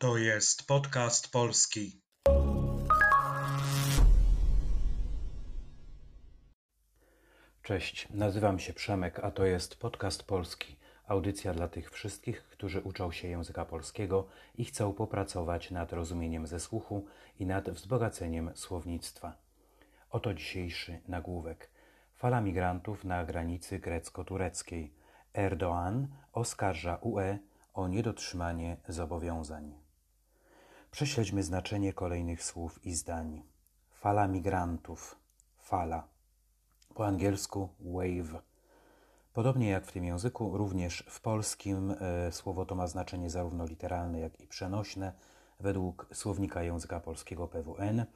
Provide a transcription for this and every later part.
To jest podcast polski. Cześć, nazywam się Przemek, a to jest podcast polski. Audycja dla tych wszystkich, którzy uczą się języka polskiego i chcą popracować nad rozumieniem ze słuchu i nad wzbogaceniem słownictwa. Oto dzisiejszy nagłówek. Fala migrantów na granicy grecko-tureckiej. Erdoğan oskarża UE o niedotrzymanie zobowiązań. Prześledźmy znaczenie kolejnych słów i zdań. Fala migrantów. Fala. Po angielsku wave. Podobnie jak w tym języku, również w polskim e, słowo to ma znaczenie zarówno literalne, jak i przenośne. Według słownika języka polskiego PWN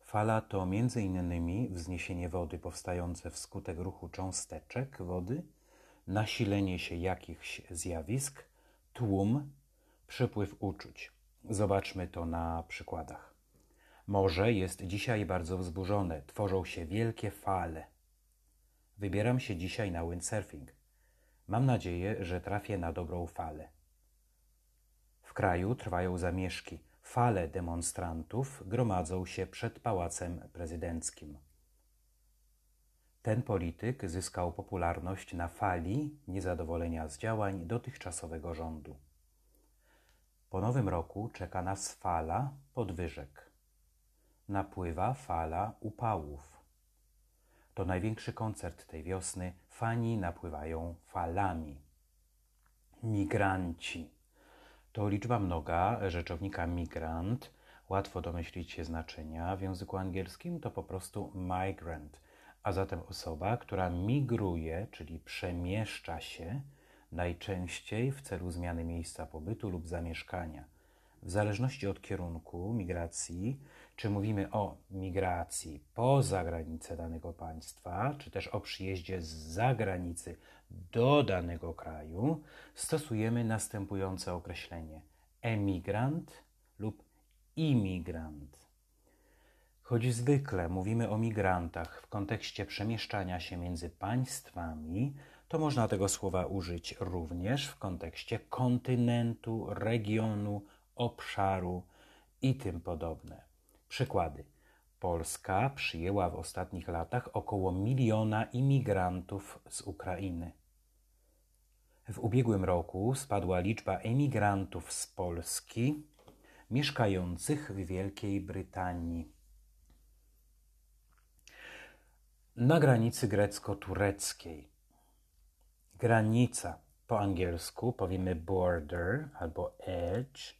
fala to m.in. wzniesienie wody powstające wskutek ruchu cząsteczek wody, nasilenie się jakichś zjawisk, tłum, przepływ uczuć. Zobaczmy to na przykładach. Morze jest dzisiaj bardzo wzburzone, tworzą się wielkie fale. Wybieram się dzisiaj na windsurfing. Mam nadzieję, że trafię na dobrą falę. W kraju trwają zamieszki. Fale demonstrantów gromadzą się przed pałacem prezydenckim. Ten polityk zyskał popularność na fali niezadowolenia z działań dotychczasowego rządu. Po nowym roku czeka nas fala podwyżek. Napływa fala upałów. To największy koncert tej wiosny. Fani napływają falami. Migranci. To liczba mnoga rzeczownika migrant. Łatwo domyślić się znaczenia. W języku angielskim to po prostu migrant, a zatem osoba, która migruje, czyli przemieszcza się najczęściej w celu zmiany miejsca pobytu lub zamieszkania. W zależności od kierunku migracji, czy mówimy o migracji poza granice danego państwa, czy też o przyjeździe z zagranicy do danego kraju, stosujemy następujące określenie: emigrant lub imigrant. Choć zwykle mówimy o migrantach w kontekście przemieszczania się między państwami, to można tego słowa użyć również w kontekście kontynentu, regionu, obszaru i tym podobne. Przykłady. Polska przyjęła w ostatnich latach około miliona imigrantów z Ukrainy. W ubiegłym roku spadła liczba emigrantów z Polski mieszkających w Wielkiej Brytanii. Na granicy grecko-tureckiej Granica po angielsku powiemy border albo edge.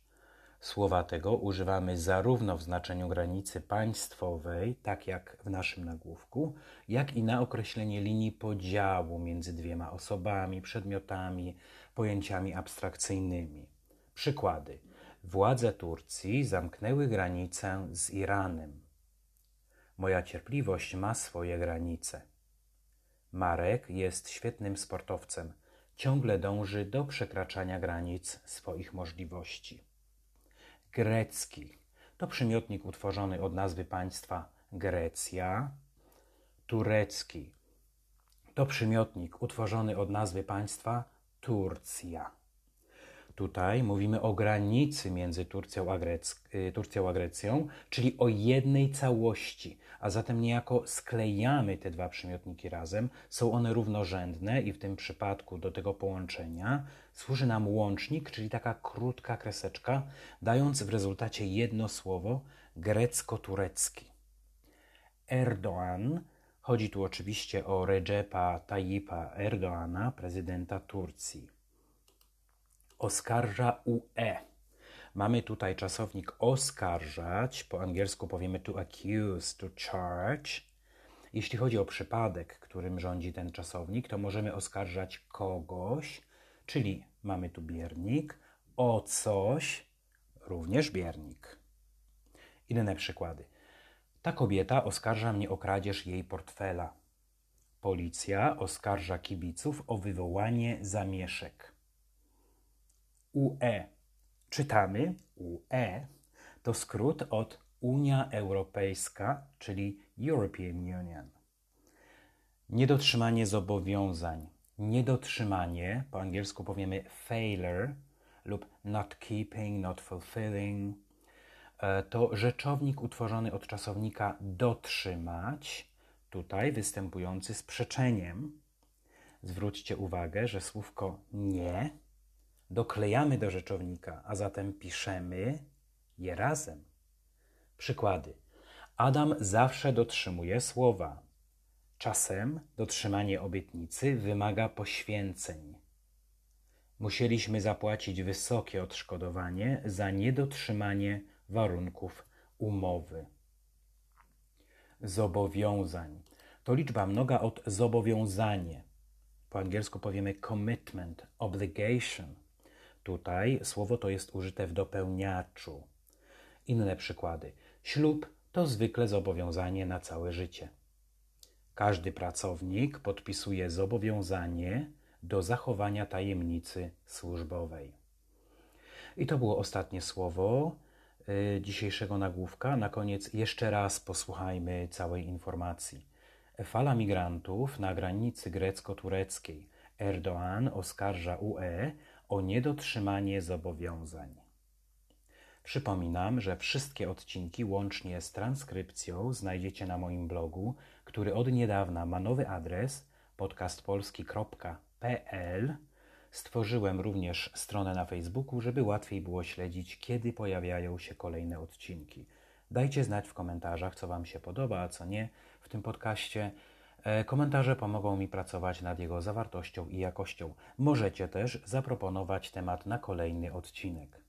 Słowa tego używamy zarówno w znaczeniu granicy państwowej, tak jak w naszym nagłówku, jak i na określenie linii podziału między dwiema osobami, przedmiotami, pojęciami abstrakcyjnymi. Przykłady. Władze Turcji zamknęły granicę z Iranem. Moja cierpliwość ma swoje granice. Marek jest świetnym sportowcem. Ciągle dąży do przekraczania granic swoich możliwości. Grecki to przymiotnik utworzony od nazwy państwa Grecja. Turecki to przymiotnik utworzony od nazwy państwa Turcja. Tutaj mówimy o granicy między Turcją a, Grec y, Turcją a Grecją, czyli o jednej całości, a zatem niejako sklejamy te dwa przymiotniki razem. Są one równorzędne i w tym przypadku do tego połączenia służy nam łącznik, czyli taka krótka kreseczka, dając w rezultacie jedno słowo grecko-turecki. Erdoğan Chodzi tu oczywiście o Recepa Tayyipa Erdoğana, prezydenta Turcji oskarża UE. Mamy tutaj czasownik oskarżać, po angielsku powiemy to accuse, to charge. Jeśli chodzi o przypadek, którym rządzi ten czasownik, to możemy oskarżać kogoś, czyli mamy tu biernik, o coś, również biernik. Inne przykłady. Ta kobieta oskarża mnie o kradzież jej portfela. Policja oskarża kibiców o wywołanie zamieszek. UE. Czytamy UE. To skrót od Unia Europejska, czyli European Union. Niedotrzymanie zobowiązań. Niedotrzymanie, po angielsku powiemy failure, lub not keeping, not fulfilling. E, to rzeczownik utworzony od czasownika dotrzymać, tutaj występujący z przeczeniem. Zwróćcie uwagę, że słówko nie doklejamy do rzeczownika, a zatem piszemy je razem. Przykłady. Adam zawsze dotrzymuje słowa. Czasem dotrzymanie obietnicy wymaga poświęceń. Musieliśmy zapłacić wysokie odszkodowanie za niedotrzymanie warunków umowy. Zobowiązań to liczba mnoga od zobowiązanie. Po angielsku powiemy commitment, obligation. Tutaj słowo to jest użyte w dopełniaczu. Inne przykłady. Ślub to zwykle zobowiązanie na całe życie. Każdy pracownik podpisuje zobowiązanie do zachowania tajemnicy służbowej. I to było ostatnie słowo y, dzisiejszego nagłówka. Na koniec jeszcze raz posłuchajmy całej informacji. Fala migrantów na granicy grecko-tureckiej. Erdoğan oskarża UE o niedotrzymanie zobowiązań. Przypominam, że wszystkie odcinki łącznie z transkrypcją znajdziecie na moim blogu, który od niedawna ma nowy adres podcastpolski.pl. Stworzyłem również stronę na Facebooku, żeby łatwiej było śledzić, kiedy pojawiają się kolejne odcinki. Dajcie znać w komentarzach, co Wam się podoba, a co nie w tym podcaście. E, komentarze pomogą mi pracować nad jego zawartością i jakością. Możecie też zaproponować temat na kolejny odcinek.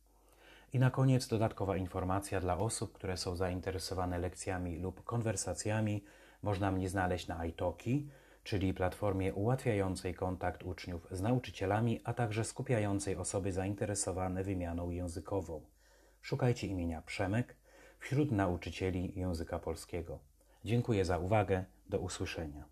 I na koniec dodatkowa informacja dla osób, które są zainteresowane lekcjami lub konwersacjami. Można mnie znaleźć na iTalki, czyli platformie ułatwiającej kontakt uczniów z nauczycielami, a także skupiającej osoby zainteresowane wymianą językową. Szukajcie imienia Przemek wśród nauczycieli języka polskiego. Dziękuję za uwagę. Do usłyszenia.